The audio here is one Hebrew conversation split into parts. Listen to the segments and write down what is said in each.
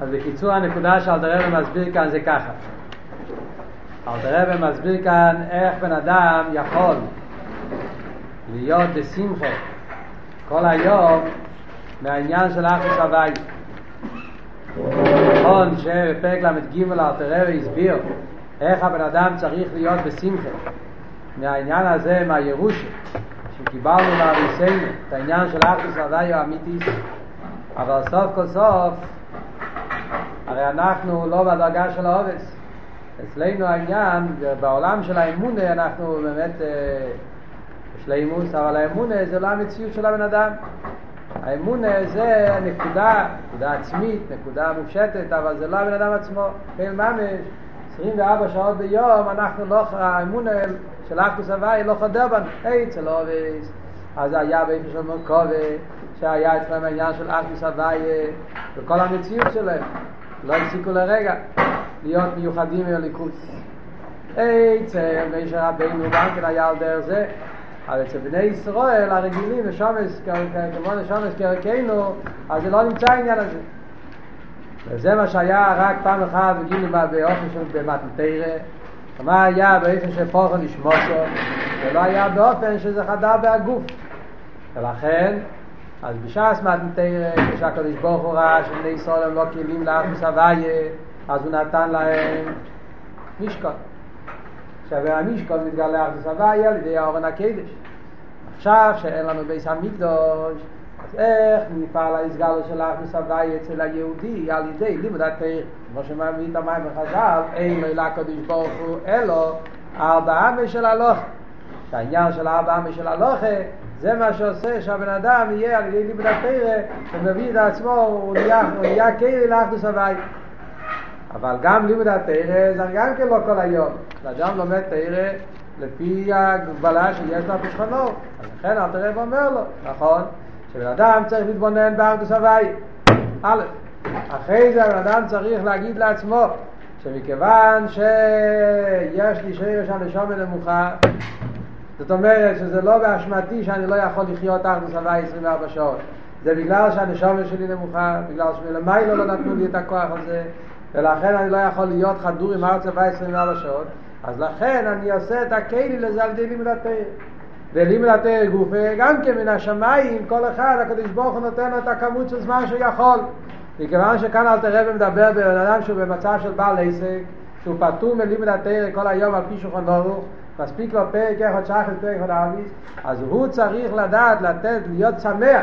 אז בקיצור הנקודה שאלתרבה מסביר כאן זה ככה. אלתרבה מסביר כאן איך בן אדם יכול להיות בשמחה כל היום מהעניין של אחוס הוואי. נכון שבפרק ל"ג אלתרבה הסביר איך הבן אדם צריך להיות בשמחה מהעניין הזה, מהירושה, שקיבלנו מהריסנו, את העניין של אחוס הוואי האמיתיס, אבל סוף כל סוף הרי אנחנו לא בדרגה של העובס. אצלנו העניין, בעולם של האמונה אנחנו באמת אה, שלימוס, אבל האמונה זה לא המציאות של הבן אדם. האמונה זה נקודה, נקודה עצמית, נקודה מופשטת, אבל זה לא הבן אדם עצמו. כן, ממש, 24 שעות ביום, אנחנו לא, האמונה של אחוס הוואי לא חודר בנו, אצל עובס. אז היה באיפה של מורכובה, שהיה אצלם העניין של אחוס הוואי וכל המציאות שלהם. לא הפסיקו לרגע להיות מיוחדים עם הליכוס. אצל משה רבינו גם כן היה על דרך זה, אבל אצל בני ישראל הרגילים ושומס, כמו לשומס כערכנו, אז זה לא נמצא העניין הזה. וזה מה שהיה רק פעם אחת בגינו באופן של במתנתרא, מה היה באופן של פורחו לשמושו, זה לא היה באופן שזה חדר בהגוף. ולכן אז בשעס מתנתרא, כשהקדוש ברוך הוא ראה שבני ישראל הם לא כלים לאחוס הוויה, אז הוא נתן להם משקול. עכשיו המשקול מתגלה אחוס הוויה על ידי האורן הקדש. עכשיו שאין לנו ביס המקדוש, אז איך נפעל ההסגלות של אחוס הוויה אצל היהודי על ידי לימוד התרא, כמו שמביא את המים בחז"ל, אין לו לקדוש ברוך הוא אלו ארבע עמי של הלוכה. שהעניין של ארבע עמי של הלוכה זה מה שעושה שהבן אדם יהיה על ידי לימוד התרא ומביא את עצמו, הוא נהיה, הוא כלי לאחדוס הוואי. אבל גם לימוד התרא זה גם כן לא כל היום. אדם לומד תרא לפי הגבלה שיש לו בשכונו. אז לכן אל תראה ואומר לו, נכון, שבן אדם צריך להתבונן באחדוס הוואי. א', אחרי זה הבן אדם צריך להגיד לעצמו שמכיוון שיש לי שרש הנשום נמוכה זאת אומרת שזה לא באשמתי שאני לא יכול לחיות אחדוס הוואי 24 שעות. זה בגלל שהנשומת שלי נמוכה, בגלל שמלמיילו לא נתנו לי את הכוח הזה, ולכן אני לא יכול להיות חדור עם ארץ הוואי 24 שעות, אז לכן אני עושה את הכלי לזה על ידי לימוד התרא. ולימוד התרא גופה גם כן מן השמיים, כל אחד, הקדוש ברוך הוא נותן לו את הכמות של זמן שהוא יכול. מכיוון שכאן אל תראה ומדבר בבן אדם שהוא במצב של בעל עסק, שהוא פטור מלימוד התרא כל היום על פי שולחן ערוך, מספיק לו פרק אחד שחל פרק אחד אביס, אז הוא צריך לדעת, לתת, להיות שמח,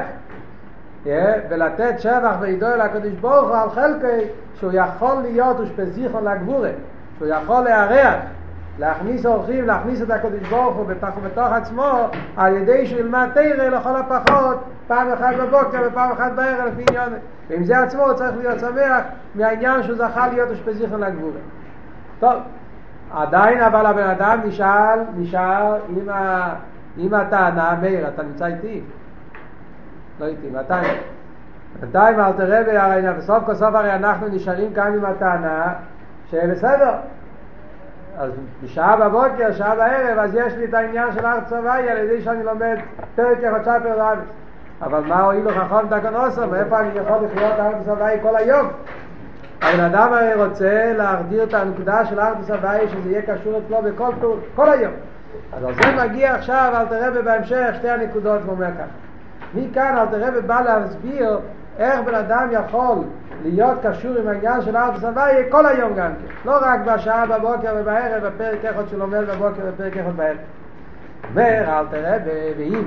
ולתת שבח ועידו אל הקדוש ברוך הוא על חלקי שהוא יכול להיות ושפזיכון לגבורה, שהוא יכול לארח, להכניס אורחים, להכניס את הקדוש ברוך הוא בתוך, בתוך עצמו על ידי שהוא ילמד תרא לכל הפחות פעם אחת בבוקר ופעם אחת בערב לפי עניון ועם זה עצמו הוא צריך להיות שמח מהעניין שהוא זכה להיות ושפזיכון לגבורה. טוב עדיין אבל הבן אדם נשאל, נשאל עם, ה, עם הטענה, מאיר, אתה נמצא איתי? לא איתי, מתי? בינתיים אל תראה, הרי בסוף כל סוף הרי אנחנו נשארים כאן עם הטענה שבסדר, אז בשעה בבוקר, שעה בערב, אז יש לי את העניין של ארץ צבאי על ידי שאני לומד פרק שפר רבי. אבל מה הועילו חכם תקנוסו, מאיפה אני יכול לחיות ארץ צבאי כל היום? הבן אדם הרי רוצה להחדיר את הנקודה של ארץ הבאי שזה יהיה קשור אצלו בכל טור, כל היום. אז על זה מגיע עכשיו אל תראה בהמשך שתי הנקודות ואומר ככה. מכאן אל תראה בא להסביר איך בן אדם יכול להיות קשור עם העניין של ארץ הבאי כל היום גם כן. לא רק בשעה בבוקר ובערב, בפרק אחד שלומד בבוקר ובפרק אחד בערב. אומר אל תראה ואם,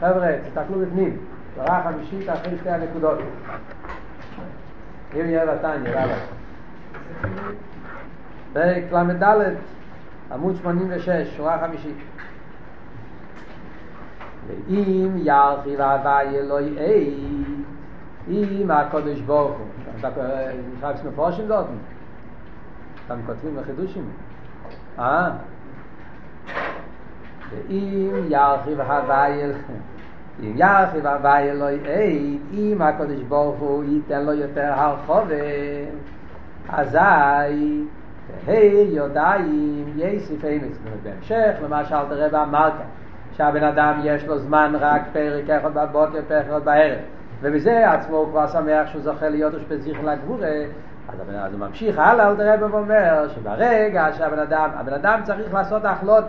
חבר'ה, תסתכלו בפנים, שורה חמישית אחרי שתי הנקודות. אם יהיה בתניא, רבה. פרק ל"ד, עמוד 86, שורה חמישית. ואם ירחיב הווי אלוהי אי, אם הקודש ברוך הוא, אתה נשחק מפורשים זאת? אתם כותבים בחידושים? אה? ואם ירחיב הווי אלוהי אם ירחיב הווי אלוהי אית, אם הקדוש ברוך הוא ייתן לו יותר הרחובה, אזי היי יודעים יסיף אמץ. בהמשך למה שאלת רבע אמר כאן, שהבן אדם יש לו זמן רק פרק אחד בבוקר, פרק אחד בערב. ובזה עצמו הוא כבר שמח שהוא זוכה להיות אושפזיך לגבורה, אז, אז הוא ממשיך הלאה, אל תראה ואומר שברגע שהבן אדם, הבן אדם צריך לעשות החלוט,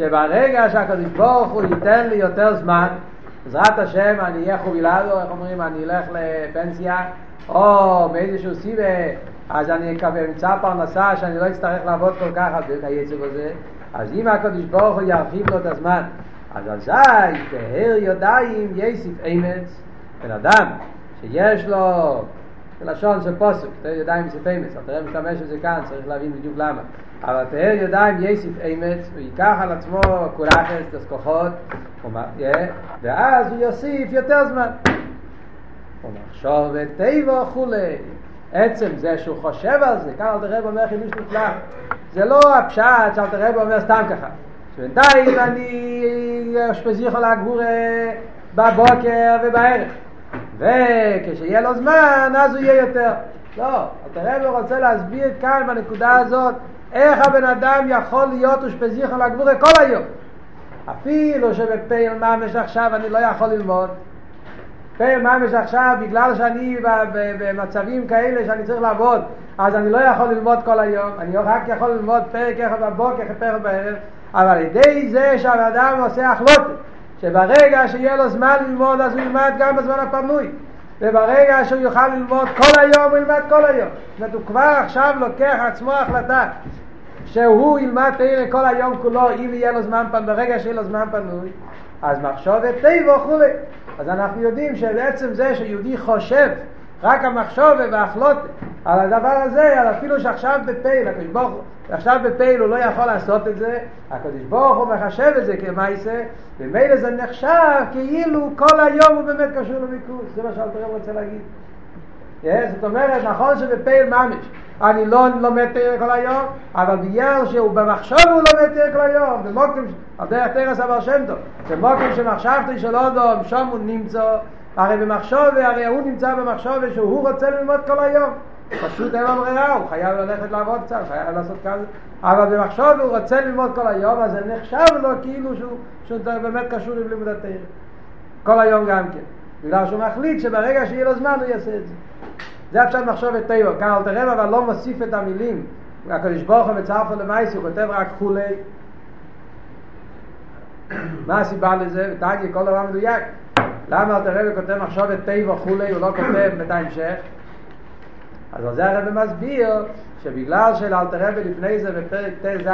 שברגע שהקדוש ברוך הוא ייתן לי יותר זמן, בעזרת השם אני אהיה חובילדו, איך אומרים, אני אלך לפנסיה, או מאיזשהו סיבה, אז אני אמצא פרנסה שאני לא אצטרך לעבוד כל כך על היצב הזה, אז אם הקדוש ברוך הוא ירחיב לו את הזמן, אז אזי תהר ידיים יסיף אמץ, בן אדם שיש לו לשון של פוסק, ידיים יסיף אמץ, אתה משתמש בזה כאן, צריך להבין בדיוק למה. אבל תהר ידיים יסיף אמץ, הוא ייקח על עצמו כולכס, את הכוחות, ואז הוא יוסיף יותר זמן. ומחשוב וטבע וכולי. עצם זה שהוא חושב על זה, כאן אלתר רב אומר חידוש נפלא. זה לא הפשט שאלתר רב אומר סתם ככה. שבינתיים אני אשפזיך על הגבור בבוקר ובערב. וכשיהיה לו זמן, אז הוא יהיה יותר. לא, אלתר רב רוצה להסביר כאן בנקודה הזאת איך הבן אדם יכול להיות אושפזיך על הגבור כל היום. אפילו שבפעיל ממש עכשיו אני לא יכול ללמוד. פעיל ממש עכשיו, בגלל שאני במצבים כאלה שאני צריך לעבוד, אז אני לא יכול ללמוד כל היום, אני רק יכול ללמוד פרק אחד בבוקר, פרק בערב, אבל על ידי זה שהאדם עושה החלוטת, שברגע שיהיה לו זמן ללמוד אז הוא ילמד גם בזמן הפנוי וברגע שהוא יוכל ללמוד כל היום הוא ילמד כל היום. זאת אומרת הוא כבר עכשיו לוקח עצמו החלטה שהוא ילמד תראה כל היום כולו אם יהיה לו זמן פנוי ברגע שיהיה לו זמן פנוי אז מחשבת טבע וכולי אז אנחנו יודעים שבעצם זה שיהודי חושב רק המחשוב והחלוט על הדבר הזה, על אפילו שעכשיו בפייל, הקדוש ברוך הוא, עכשיו בפייל הוא לא יכול לעשות את זה, הקדוש ברוך הוא מחשב את זה כמייסה, ומילא זה נחשב כאילו כל היום הוא באמת קשור למיקוס, זה מה שאלתר רוצה להגיד. Yeah, זאת אומרת, נכון שבפייל ממש אני לא לומד תרא כל היום, אבל בגלל שהוא במחשוב הוא לומד תרא כל היום, במוקם, על דרך תרס אבר שם טוב, במוקם שמחשבתי של אודום, שם הוא נמצא, הרי במחשוב, הרי הוא נמצא במחשוב שהוא רוצה ללמוד כל היום. פשוט אין לו ברירה, הוא חייב ללכת לעבוד קצת, חייב לעשות כזה. אבל במחשוב הוא רוצה ללמוד כל היום, אז זה נחשב לו כאילו שהוא, שהוא באמת קשור עם לימוד התרא. כל היום גם כן. בגלל שהוא מחליט שברגע שיהיה לו זמן הוא יעשה את זה. זה עכשיו מחשוב את טבע. כאן אל תראה אבל לא מוסיף את המילים. הקדוש ברוך הוא מצרף למייס, הוא כותב רק כולי. מה הסיבה לזה? ותגיד, כל דבר מדויק. למה אל תראה וכותב מחשוב את טבע כולי, הוא לא כותב את ההמשך? אז על זה הרב מסביר שבגלל שאלתר רבי לפני זה בפרק ט"ז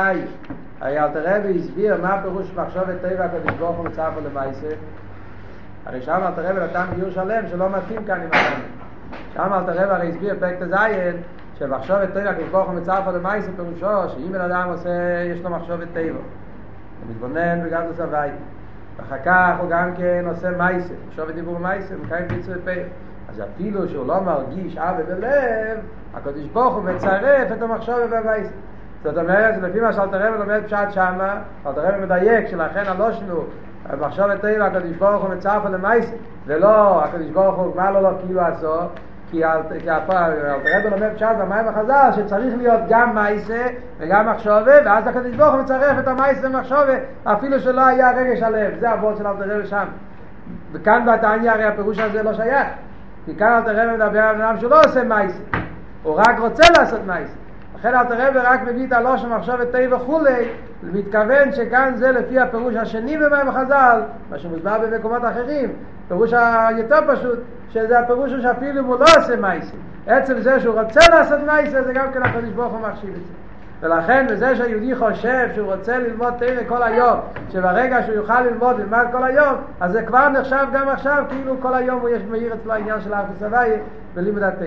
אלתר רבי הסביר מה פירוש מחשוב את טבע הקדוש ברוך הוא מצרף למייסה הרי שם אלתר רבי נתן ביור שלם שלא מתאים כאן עם החיים שם אלתר רבי הרי הסביר פרק ט"ז שמחשוב את טבע הקדוש ברוך הוא מצרף למייסה פירושו שאם בן אדם עושה, יש לו מחשוב את טבע. הוא מתבונן וגם וואי ואחר כך הוא גם כן עושה מייסה מחשוב את דיבור מייסה מקיים פיצו את פרק אז אפילו שהוא לא מרגיש אבא בלב, הקדוש ברוך הוא מצרף את המחשוב בבייס. זאת אומרת, לפי מה שאלתר רבי לומד פשט שמה, אלתר רבי מדייק שלכן הלושנו, המחשוב את טבע הקדוש ברוך הוא מצרף למייס, ולא הקדוש ברוך הוא מה לא לא כאילו עשו, כי אלתר רבי לומד פשט במים החז"ל שצריך להיות גם מייסה וגם מחשובה ואז הקדוש ברוך הוא מצרף את המייסה ומחשובה אפילו שלא היה רגש הלב זה הוורד של אלתר רבי שם. וכאן בתניא הרי הפירוש הזה לא שייך כי כאן אלתר רבי מדבר על אדם שלא עושה מייסה הוא רק רוצה לעשות מייסה לכן אלתר רבי רק מביא את הלושן מחשבת טבע וכולי מתכוון שכאן זה לפי הפירוש השני במים החז"ל מה שמוסבר במקומות אחרים. פירוש היותר פשוט שזה הפירוש שאפילו אם הוא לא עושה מייסה עצם זה שהוא רוצה לעשות מייסה זה גם כן הקדוש ברוך הוא מחשיב את זה ולכן בזה שהיהודי חושב שהוא רוצה ללמוד תרא כל היום, שברגע שהוא יוכל ללמוד, ילמד כל היום, אז זה כבר נחשב גם עכשיו כאילו כל היום הוא יש מאיר אצלו העניין של הארץ הוואי בלימוד התרא.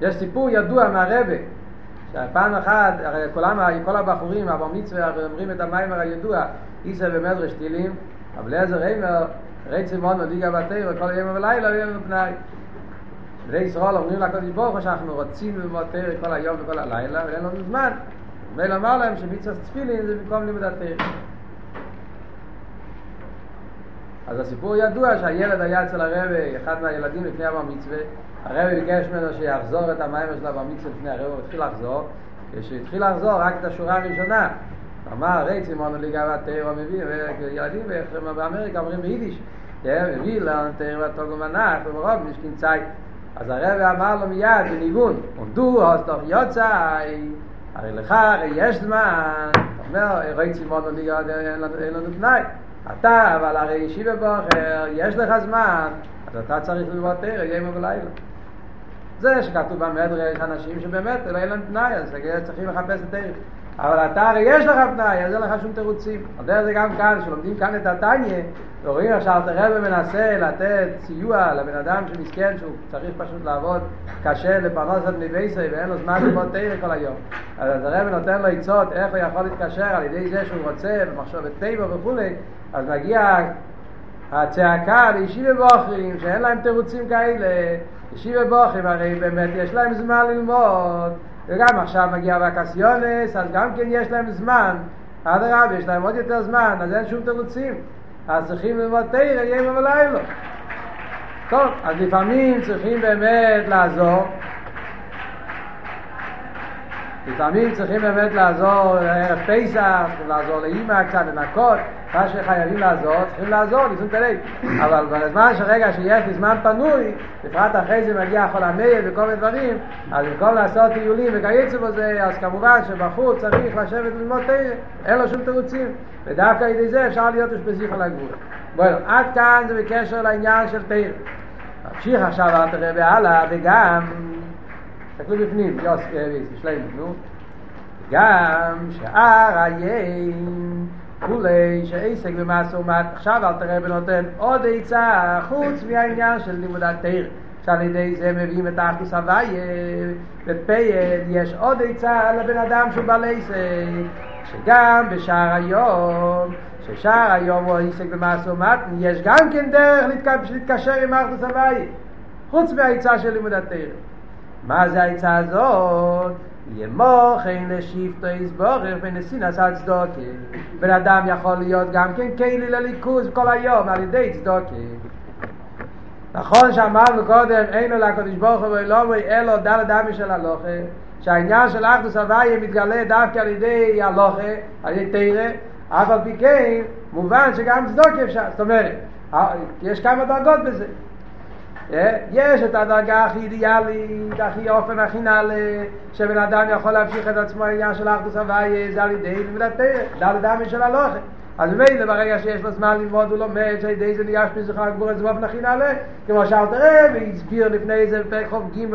יש סיפור ידוע מהרבה, שפעם אחת, הרי כולם, כל הבחורים, אבו מצווה, אומרים את המיימר הידוע, איסה ומדרש טילים, אבל אליעזר ריימר רצי מאוד מדאיג בתיר וכל יום ולילה ויום ופנאי. בני ישראל אומרים לקודש ברוך הוא שאנחנו רוצים ללמוד תיר כל היום וכל הלילה ואין לנו זמן. ומייל אמר להם שמצווה תפילין זה במקום לימוד התיר אז הסיפור ידוע שהילד היה אצל הרבי, אחד מהילדים לפני אבא מצווה הרבי ביקש ממנו שיחזור את המים של אבא מצווה לפני הרבי הוא התחיל לחזור. כשהתחיל לחזור רק את השורה הראשונה, אמר רייצי מונו לגאוות תאיר המביא, וילדים באמריקה אומרים ביידיש, מביא לנו תאיר והתוגו מנח, וברוב משכין צי. אז הרב אמר לו מיד בניגון, עומדו, אז תוך יוצאי, הרי לך, הרי יש זמן, אומר, מונו לגאוות, אין לנו תנאי. אתה, אבל הרי ישיבה בוחר, יש לך זמן, אז אתה צריך ללמוד תרא, יום ולילה. זה שכתוב במדרש אנשים שבאמת לא אין להם תנאי, אז צריכים לחפש את תרא. אבל אתה הרי יש לך תנאי, אז אין לך שום תירוצים. דרך זה גם כאן, שלומדים כאן את התניא, ורואים עכשיו את הרב מנסה לתת סיוע לבן אדם שמסכן, שהוא צריך פשוט לעבוד קשה לפרנוס את מבייסי ואין לו זמן ללמוד תרא כל היום. אז הרב נותן לו עצות איך הוא יכול להתקשר על ידי זה שהוא רוצה במחשבת טבע וכולי, אז מגיע הצעקה לישיבה בוחרים שאין להם תירוצים כאלה, ישיבה בוחרים הרי באמת יש להם זמן ללמוד וגם עכשיו מגיע וקסיונס, אז גם כן יש להם זמן, אדרבה, יש להם עוד יותר זמן, אז אין שום תירוצים. אז צריכים ללמוד תרא, יום ולילה. טוב, אז לפעמים צריכים באמת לעזור. לפעמים צריכים באמת לעזור לערב פסח, צריכים לעזור לאימא קצת, לנקות, מה שחייבים לעזור, צריכים לעזור, לזום תלוי. אבל בזמן שרגע שיש לי זמן פנוי, בפרט אחרי זה מגיע חול המייל וכל מיני דברים, אז במקום לעשות טיולים וכייצא בזה, אז כמובן שבחוץ צריך לשבת וללמוד תרא, אין לו שום תירוצים. ודווקא על ידי זה אפשר להיות אשפזיך על הגבול. בואו, עד כאן זה בקשר לעניין של תרא. נמשיך עכשיו אל תראה בהלאה, וגם, תסתכלו בפנים, יוס, שלנו, נו. גם שאר היין כולי שעסק במעשה ומת עכשיו אל תראה ונותן עוד עצה חוץ מהעניין של לימוד התיר שעל ידי זה מביאים את האחדוס הוויה בפייל יש עוד עצה לבן אדם שהוא בעל עסק שגם בשער היום ששער היום הוא עסק במעשה ומת יש גם כן דרך להתקשר עם האחדוס הוויה חוץ מהעצה של לימוד התיר מה זה העצה הזאת? ימוכן לשיפטו יסבורך ונסינס על צדוקה בן אדם יכול להיות גם כן כלי לליכוז כל היום על ידי צדוקה נכון שאמרנו קודם אין לו לקודש ברוך הוא ולא אלו דל דמי של הלוכה. שהעניין של אחדוס הוויה מתגלה דווקא על ידי הלוכה על ידי תירא אף על פי כן מובן שגם צדוקה אפשר. זאת אומרת יש כמה דרגות בזה יש את הדרגה הכי אידיאלית, הכי אופן הכי נעלה, שבן אדם יכול להמשיך את עצמו העניין של אחדוס הוויה, זה על ידי לימוד התרא, דל דמי של הלוכה. אז מילא ברגע שיש לו זמן ללמוד הוא לומד שעל ידי זה נהיה שפיזך הגבור את זה באופן הכי נעלה. כמו שאל תראה והסביר לפני זה בפרק חוב ג'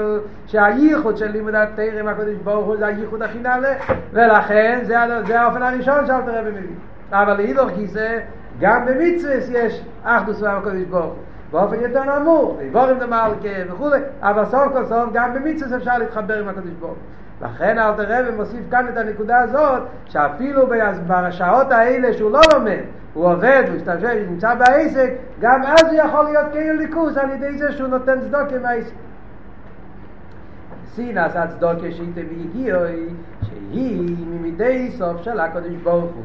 שהייחוד של לימוד התרא עם הקודש ברוך הוא זה הייחוד הכי נעלה. ולכן זה, זה האופן הראשון שאל תראה במבין אבל להידור כיסא גם במצווה יש אחדוס והקודש ברוך הוא באופן יותר נמוך, ויבורים דמלכה וכולי, אבל סוף כל סוף גם במצווה אפשר להתחבר עם הקדוש ברוך לכן אל תראה ומוסיף כאן את הנקודה הזאת, שאפילו בשעות האלה שהוא לא לומד, הוא עובד, הוא משתמש, נמצא בעסק, גם אז הוא יכול להיות כאילו ליכוס על ידי זה שהוא נותן צדוקה מהעסק. סין עשה צדוקה שאיתה והגיעו, שהיא ממידי סוף של הקדוש ברוך הוא.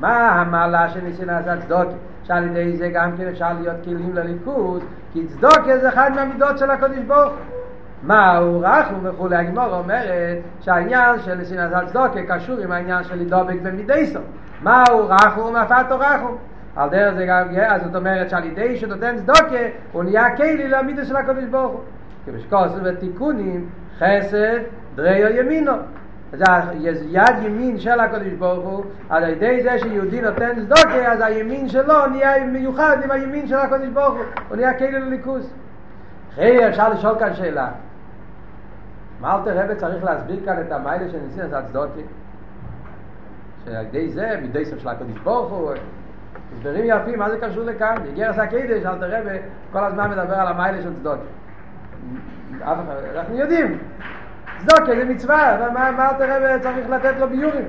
מה המעלה של ניסין עשה צדוקה? שעל ידי זה גם כן אפשר להיות כלים לליכוז, כי צדוקה זה אחד מהמידות של הקודש ברוך מה הוא רחום וכולי, הגמור אומרת שהעניין של שנאת הצדוקה קשור עם העניין של לדובק במידי סוף. מה הוא רחום? אפתו רחום. על דרך זה גם, אז זאת אומרת שעל ידי שנותן צדוקה הוא נהיה כלי למידה של הקודש ברוך הוא. כבשקוסו ותיקונים חסד דריו ימינו. אז יד ימין של הקדוש ברוך הוא, על ידי זה שיהודי נותן צדוקה, אז הימין שלו נהיה מיוחד עם הימין של הקדוש ברוך הוא, הוא נהיה כאילו לליכוז. אחרי אפשר לשאול כאן שאלה. מה אלתר רבי צריך להסביר כאן את המיילה של ניסין את צדוקה? שעל ידי זה, מידי סוף של הקדוש ברוך הוא, הסברים יפים, מה זה קשור לכאן? הגיע עשה קידש, אלתר רבי כל הזמן מדבר על המיילה של צדוקה. אנחנו יודעים, צדוקה זה מצווה, מה, מה אלתר רבי צריך לתת לו ביורים?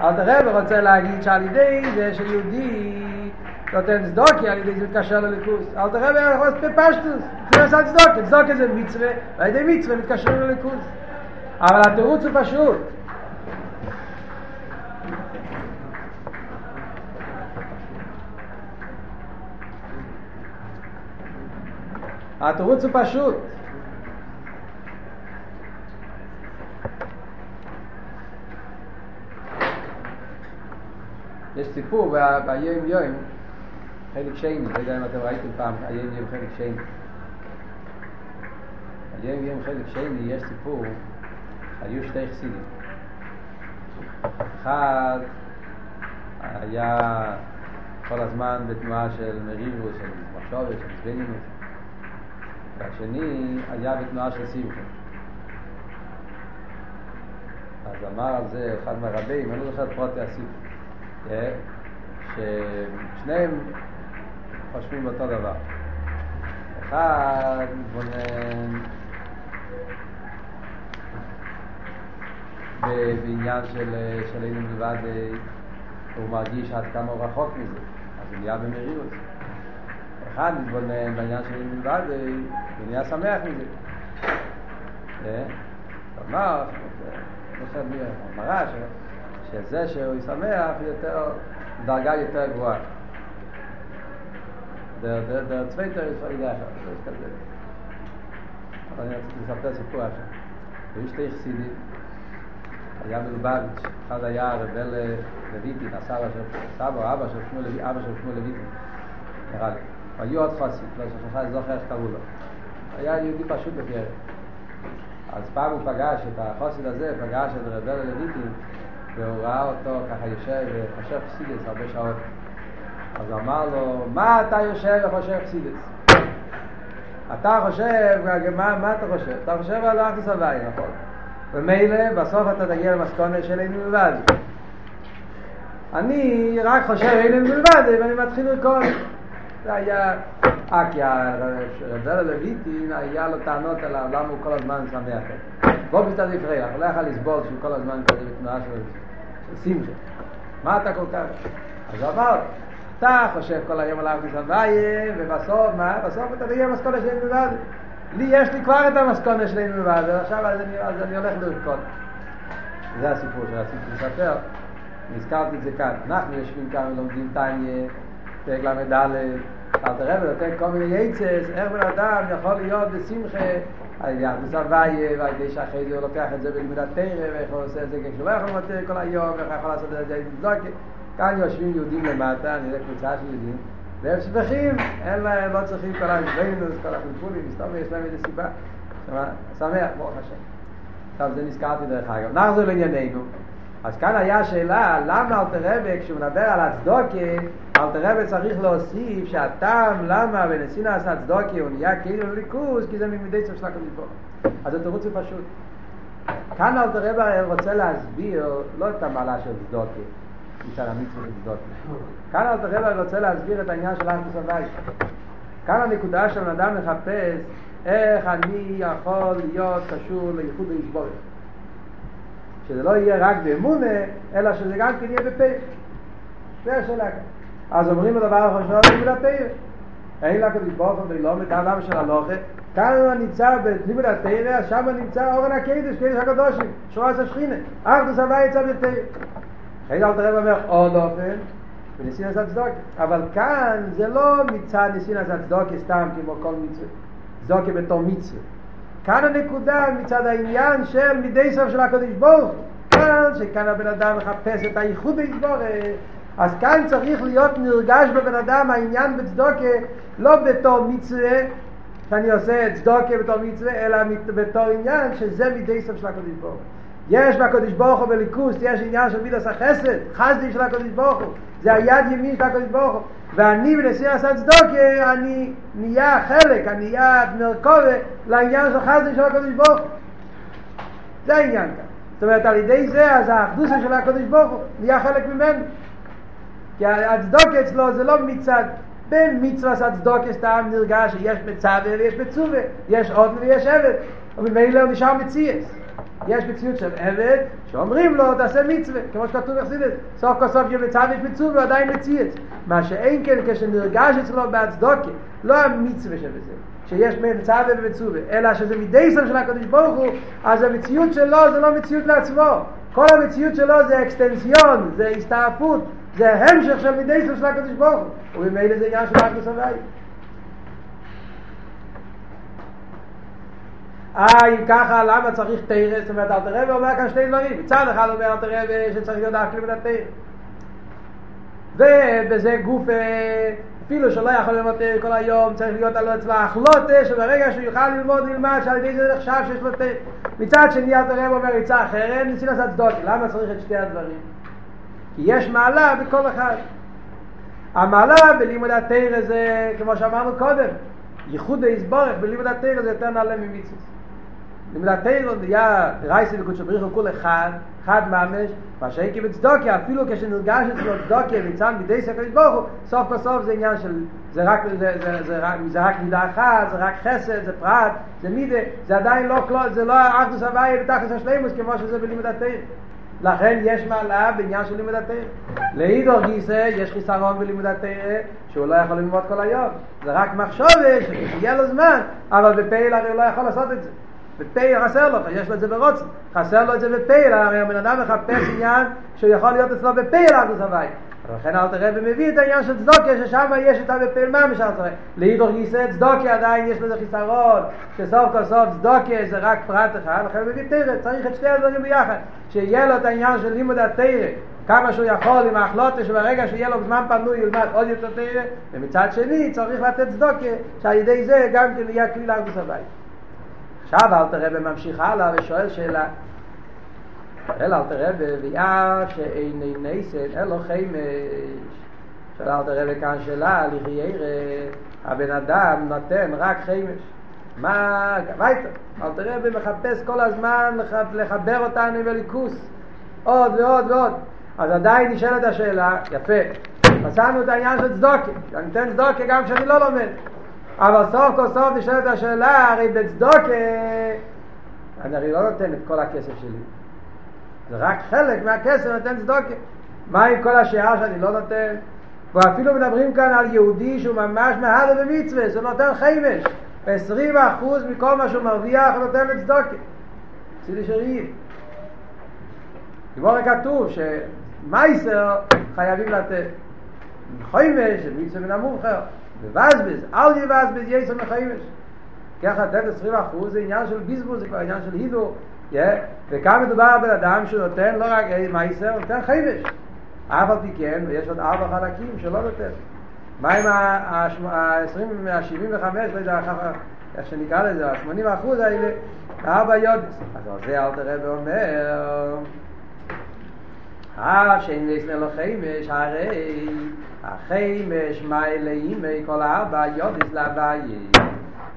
אלתר רבי רוצה להגיד שעל ידי זה שיהודי נותן צדוקה, על ידי זה מתקשר לליכוס. אלתר רבי יכול לעשות בפשטוס, זה עשה צדוקה, צדוקה זה מצווה, ועל ידי מצווה מתקשר לליכוס. אבל התירוץ הוא פשוט. התירוץ הוא פשוט. יש סיפור ביום יום, חלק שני, לא יודע אם אתם ראיתם פעם, היום יום חלק שני. היום יום חלק שני יש סיפור, היו שתי חסידים. אחד היה כל הזמן בתנועה של מריבוס, של מחשובת, של זבנימוס, והשני היה בתנועה של שמחה. אז אמר על זה אחד מהרבים, אני לא זוכר את פרוטי הסיפור, ששניהם חושבים אותו דבר. אחד מתבונן בעניין של, של מלבד, הוא מרגיש עד כמה רחוק מזה, אז הוא נהיה במרירות. אחד מתבונן בעניין של אינו מלבד, הוא נהיה שמח מזה. כלומר, מראה שזה שהוא שמח יותר, דרגה יותר גבוהה. der der der zweite ist weil da ist das aber אני רציתי לספר סיפור עכשיו ויש שתי חסידים היה מלובביץ' אחד היה רבל לויטי הסבא של סבא אבא של שמואל אבא של שמואל לויטי נראה לי. היו עוד חסיד לא שכחה זוכר איך קראו לו. היה יהודי פשוט בקרב אז פעם הוא פגש את החסיד הזה פגש את רבל לויטי והוא ראה אותו ככה יושב וחושב חסידס הרבה שעות אז הוא אמר לו, מה אתה יושב וחושב חסידס? אתה חושב, מה, מה אתה חושב? אתה חושב על אחי סבי, נכון? ומילא, בסוף אתה תגיע למסכונת של אין מלבד. אני רק חושב אין מלבד, ואני מתחיל לרקוד. זה היה אקיה, רבל הלוויטי, היה לו טענות עליו, למה הוא כל הזמן שמח. בוא מסתדר פריח, הוא לא יכול לסבול שהוא כל הזמן כזה בתנועה של שמחה. מה אתה כל כך? אז הוא אמר, אתה חושב כל היום על ארביס הוויה, ובסוף, מה? בסוף אתה תגיע למסכונה שלי מלבד. לי יש לי כבר את המסכונה שלי מלבד, ועכשיו אז אני, אז אני הולך לרקוד. זה הסיפור שרציתי לספר. נזכרתי את זה כאן. אנחנו יושבים כאן ולומדים טניה, פרק ל"ד, אל תראה ונותן כל מיני יצס, איך בן אדם יכול להיות בשמחה ארביס הוויה, ועל ידי שאחרי זה הוא לוקח את זה בלימוד התרא, ואיך הוא עושה את זה כשהוא לא יכול לוותר כל היום, ואיך הוא יכול לעשות את זה עם כאן יושבים יהודים למטה, אני יודע קבוצה של יהודים, והם שמחים, אין להם, לא צריכים כל האינבנוס, כל החלפולים, מסתום יש להם איזה סיבה. שמח, ברוך השם. טוב, זה נזכרתי דרך אגב. נחזור לענייננו. אז כאן היה שאלה, למה אלתר רבי, כשהוא מדבר על הצדוקה, אלתר רבי צריך להוסיף שהטעם למה בנסינה עשה צדוקה הוא נהיה כאילו ליכוז, כי זה ממידי סוף של הקדוש ברוך אז התירוץ הוא פשוט. כאן אלתר רבי רוצה להסביר לא את המעלה של צדוקה, מצד המצווה לבדוק. כאן אל תראה רוצה להסביר את העניין של אנטוס הבית. כאן הנקודה של אדם מחפש איך אני יכול להיות קשור לייחוד הישבורת. שזה לא יהיה רק באמונה, אלא שזה גם כן יהיה בפה. זה השאלה כאן. אז אומרים הדבר הראשון, לימוד התרא. אין לה כדי הוא ולא מטעם של הלוכה. כאן הוא נמצא בלימוד התרא, שם נמצא אורן הקדש, קדש הקדושים, שורס השכינה. אחדוס הווי יצא בתרא. אחרי זה אל תראה אומר עוד אופן, וניסינס הצדוקה. אבל כאן זה לא מצד ניסינס הצדוקה סתם כמו כל מצווה. צדוקה בתור מצווה. כאן הנקודה מצד העניין של מידי סוף של הקדוש ברוך. כאן, שכאן הבן אדם מחפש את הייחוד היסבור, אז כאן צריך להיות נרגש בבן אדם העניין בצדוקה לא בתור מצווה, שאני עושה צדוקה בתור מצווה, אלא בתור עניין שזה מידי סוף של הקדוש ברוך יש בקדוש ברוך הוא בליכוס, יש עניין של מידס החסד, חסדי של הקדוש ברוך הוא, זה היד ימין של הקדוש ברוך הוא, ואני בנשיא עשה צדוקה, אני נהיה חלק, אני נהיה מרכובה לעניין של חסדי של הקדוש ברוך הוא. זה העניין כאן. זאת אומרת, על ידי זה, אז האחדוסה של הקדוש ברוך הוא נהיה חלק ממנו. כי הצדוקה אצלו זה לא מצד, בין מצווה הצדוקה סתם נרגש שיש מצווה ויש מצווה, יש עוד ויש עבד, וממילא הוא נשאר מציאס. יש מציאות של עבד שאומרים לו תעשה מצווה כמו שכתוב בחסידס סוף כל סוף מצווה יש מצווה ועדיין מציאת מה שאין כן כשנרגש אצלו בהצדוקה לא המצווה שבזה שיש מצווה ומצווה אלא שזה מדי סוף של הקדוש ברוך הוא אז המציאות שלו זה לא מציאות לעצמו. כל המציאות שלו זה אקסטנסיון זה הסתעפות זה המשך של מדי סוף של הקדוש ברוך הוא. ובמילא זה עניין של אחדוס הוואי אה, אם ככה, למה צריך תרא? זאת אומרת, אל תראה ואומר כאן שני דברים. מצד אחד אומר אל תראה שצריך להיות אקלים מן התרא. ובזה גוף אפילו שלא יכול ללמוד כל היום, צריך להיות על אצלו החלוטה, שברגע שהוא יוכל ללמוד, ילמד, שעל ידי זה נחשב שיש לו תרא. מצד שני, אל תראה אומר עצה אחרת, ניסי לעשות צדוקה. למה צריך את שתי הדברים? כי יש מעלה בכל אחד. המעלה בלימוד התרא זה, כמו שאמרנו קודם, ייחוד היסבורך בלימוד התרא זה יותר נעלה ממצווה. לימוד התרא נהיה רייסי וקודשו בריחו כול אחד, אחד ממש, מה שאין כי בצדוקיה, אפילו כשנרגש אצלו צדוקיה ניצן בידי סקר ברוך סוף כל סוף זה עניין של, זה רק, זה, זה, זה, רק, זה רק מידה אחת, זה רק חסד, זה פרט, זה מידה, זה עדיין לא זה לא אחדוס הוויה בתכלס השלימוס כמו שזה בלימוד התרא. לכן יש מעלה בעניין של לימוד התרא. לאידור גיסא יש חיסרון בלימוד התרא שהוא לא יכול ללמוד כל היום. זה רק מחשוב, שיהיה לו זמן, אבל בפעיל הרי לא יכול לעשות את זה. בפייל חסר לו, יש לו את זה ברוצן, חסר לו את זה בפייל, הרי הבן אדם מחפש עניין שהוא יכול להיות אצלו בפייל עד הסבי. ולכן אל תראה ומביא את העניין של צדוקיה, ששם יש את בפייל מה משל תראה. להידור גיסא צדוקיה עדיין יש לזה חיסרון, שסוף כל סוף צדוקיה זה רק פרט אחד, לכן מביא תרא, צריך את שתי הדברים ביחד, שיהיה לו את העניין של לימוד התרא, כמה שהוא יכול עם ההחלוטה שברגע שיהיה לו זמן פנוי ילמד עוד יותר תרא, ומצד שני צריך לתת צדוקיה, שעל ידי זה גם כן יהיה כלי לארץ הבית. עכשיו אל תראה ממשיך הלאה ושואל שאלה. שואל אל תראה בביאה שאיני נסן אלו חיימש שואל אל תראה כאן שאלה לחיירה הבן אדם נותן רק חיימש מה, וייטר, אל תראה ומחפש כל הזמן לחבר אותנו עם הליכוס. עוד ועוד ועוד. אז עדיין נשאלת השאלה, יפה, מצאנו את העניין של צדוקה, אני אתן צדוקה גם כשאני לא לומד אבל סוף כל סוף נשאלת השאלה, הרי בצדוקה, אני הרי לא נותן את כל הכסף שלי. זה רק חלק מהכסף נותן צדוקה. מה עם כל השאר שאני לא נותן? ואפילו מדברים כאן על יהודי שהוא ממש מהלו במצווה, שהוא נותן חיימש. 20 אחוז מכל מה שהוא מרוויח הוא נותן לצדוקה. צידי שריים. כבר כתוב שמייסר חייבים לתת. חיימש מצווה מן המובחר. מבזבז, אל יבזבז יסר מחיימש. ככה לתת 20 אחוז זה עניין של ביזבוז, זה כבר עניין של הידו. וכאן מדובר על בן אדם שנותן לא רק מייסר, נותן חיימש. אף על פי כן, ויש עוד ארבע חלקים שלא נותן. מה עם ה-20, ה-75, לא יודע איך שנקרא לזה, ה-80 אחוז האלה, ארבע יודס. אז זה אל תראה ואומר, אה, שאין נסנר לו חיימש, הרי החיימש מיילה אימי כל ארבע יודס להוויה.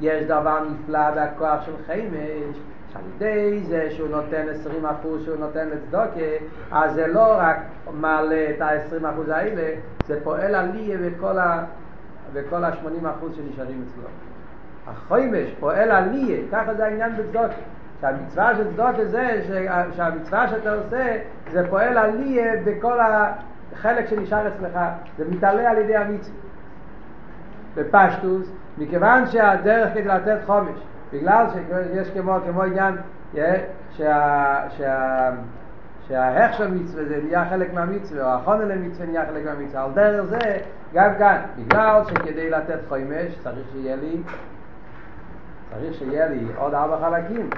יש דבר נפלא בכוח של חיימש, שעל ידי זה שהוא נותן 20 אחוז שהוא נותן לצדוקה, אז זה לא רק מעלה את ה-20 אחוז האלה, זה פועל עליה בכל, ה... בכל ה-80 אחוז שנשארים אצלו. החיימש פועל עליה, ככה זה העניין בצדוקה. שהמצווה של צדוקה זה שהמצווה שאתה עושה זה פועל עליה בכל החלק שנשאר אצלך, זה מתעלה על ידי המצווה. בפשטוס, מכיוון שהדרך כדי לתת חומש, בגלל שיש כמו, כמו עניין שה, שה, שההך של מצווה זה נהיה חלק מהמצווה, או החונן למצווה נהיה חלק מהמצווה, על דרך זה גם כאן, בגלל שכדי לתת חומש צריך שיהיה לי צריך שיהיה לי עוד ארבע חלקים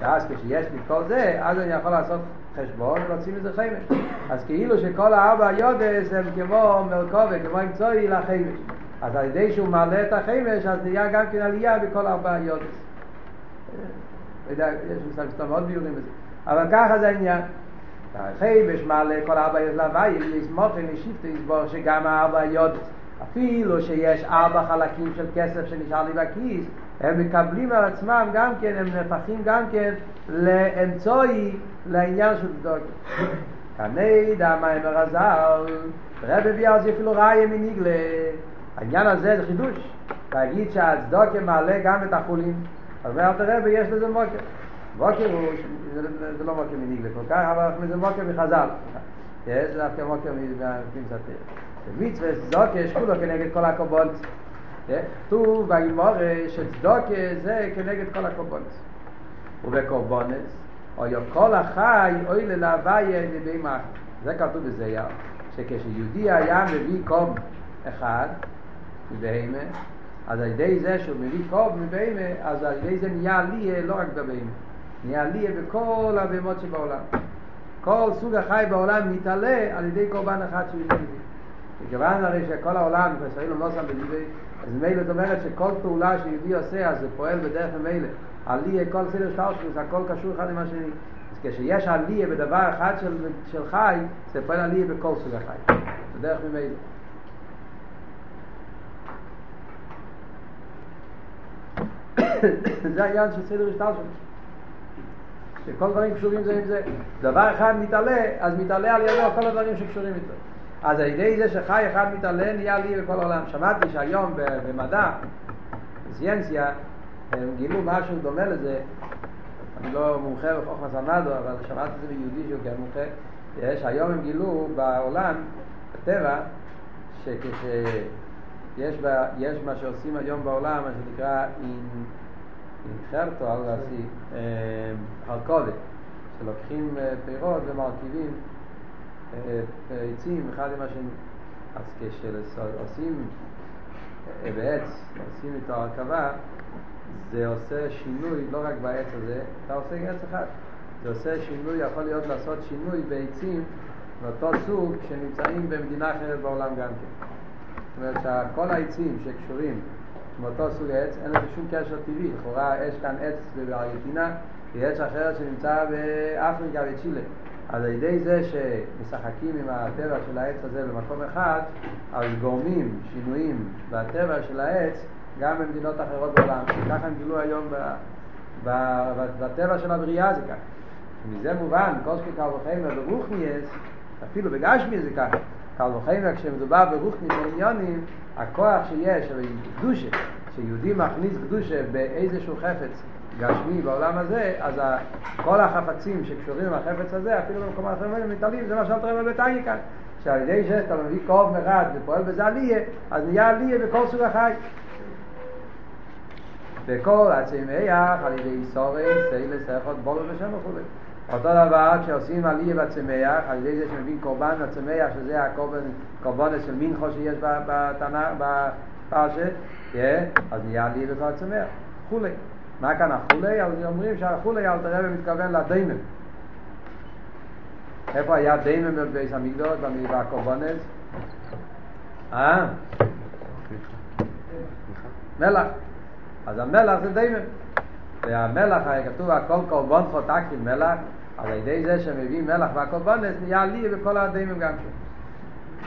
ואז כשיש לי כל זה, אז אני יכול לעשות חשבון ולהוציא מזה חמש. אז כאילו שכל הארבע יודס הם כמו מרכובה, כמו אמצעי לחמש. אז על ידי שהוא מעלה את החמש, אז נהיה גם כן עלייה בכל ארבע יודס. לא יודע, יש מסתם סתם מאוד ביורים בזה. אבל ככה זה העניין. החמש מעלה כל ארבע יודס להווי, לסמוך ונשיפת לסבור שגם הארבע יודס. אפילו שיש ארבע חלקים של כסף שנשאר לי בכיס, הם מקבלים על עצמם גם כן, הם נהפכים גם כן לאמצעי לעניין של צדוקה. כני דמה אמר הזל, רב הביא על זה אפילו ראיה מניגלה. העניין הזה זה חידוש. להגיד שהצדוקה מעלה גם את החולים. אז אומר אל תראה, יש לזה מוקר. מוקר הוא, זה לא מוקר מניגלה כל כך, אבל זה מוקר מחז"ל. זה דווקא מוקר מפינצתר. מצווה צדוקה יש כולו כנגד כל הקובולת. כתוב באימור שצדוקה זה כנגד כל הקורבנס. ובקורבנס, או כל החי אוי ללהוויה לידי מחר. זה כתוב בזייר, שכשיהודי היה מביא קוב אחד מבהמה, אז על ידי זה שהוא מביא קוב מבהמה, אז על ידי זה נהיה עליה לא רק בבהמה, נהיה עליה בכל הבהמות שבעולם. כל סוג החי בעולם מתעלה על ידי קורבן אחד שהוא מביא. מכיוון הרי שכל העולם, ישראל לא שם בדיבי, אז ממילא זאת אומרת שכל פעולה שיהודי עושה, אז זה פועל בדרך ממילא. עליה, כל סדר שטלשלוס, הכל קשור אחד עם השני. אז כשיש עליה בדבר אחד של, של חי, זה פועל עליה בכל סוג החי. זה דרך ממילא. זה העניין של סדר השטלשלוס. שכל דברים קשורים זה עם זה. דבר אחד מתעלה, אז מתעלה על ידו כל הדברים שקשורים איתו. אז על ידי זה שחי אחד מתעלה נהיה לי בכל העולם. שמעתי שהיום במדע, בסיינציה, הם גילו משהו דומה לזה, אני לא מומחה בחוכמה סמדו, אבל שמעתי את זה מיהודי שהוא כן מומחה, יש, היום הם גילו בעולם, בטבע, שכשיש בה, יש מה שעושים היום בעולם, מה שנקרא אינחרטו, על הרכובת, שלוקחים פירות ומרכיבים עצים אחד עם השני. אז כשעושים בעץ, עושים איתו הרכבה, זה עושה שינוי לא רק בעץ הזה, אתה עושה עץ אחד. זה עושה שינוי, יכול להיות לעשות שינוי בעצים מאותו סוג שנמצאים במדינה אחרת בעולם גם כן. זאת אומרת שכל העצים שקשורים מאותו סוג עץ, אין לזה שום קשר טבעי. לכאורה יש כאן עץ בארגנטינה, ועץ אחרת שנמצא באפריקה וצ'ילה. על ידי זה שמשחקים עם הטבע של העץ הזה במקום אחד, אז גורמים שינויים בטבע של העץ גם במדינות אחרות בעולם. ככה הם גילו היום ב, ב, ב, בטבע של הבריאה זה ככה. מזה מובן, שכי קל וחמר ברוכניאס, אפילו בגשמי זה ככה. קל וחמר כשמדובר ברוכניאס בעניונים, הכוח שיש, קדושה, שיהודי מכניס קדושה באיזשהו חפץ גשמי בעולם הזה, אז כל החפצים שקשורים עם החפץ הזה, אפילו במקומות אחרים מתעלים, זה מה שאלת רבי בטייני כאן. שעל ידי שאתה מביא קרוב מרד ופועל בזה עליה, אז נהיה עליה בכל סוג החי. וכל הצמח על ידי סורי, סיילס, איכות, בולו ושם וכו'. אותו דבר כשעושים עליה בצמח, על ידי זה שמבין קורבן בצמח, שזה הקורבן של מינכו שיש בפרשת, אז נהיה עליה בכל הצמח, כולי. מה כאן החולי? אז אומרים שהחולי אל תראה ומתכוון לדיימם. איפה היה דיימם בבייס המקדוש, בקורבנס? אה? מלח. אז המלח זה דיימם. והמלח, כתוב, הכל קורבן חותק עם מלח, על ידי זה שמביא מלח והקורבנס, נהיה לי בכל הדיימם גם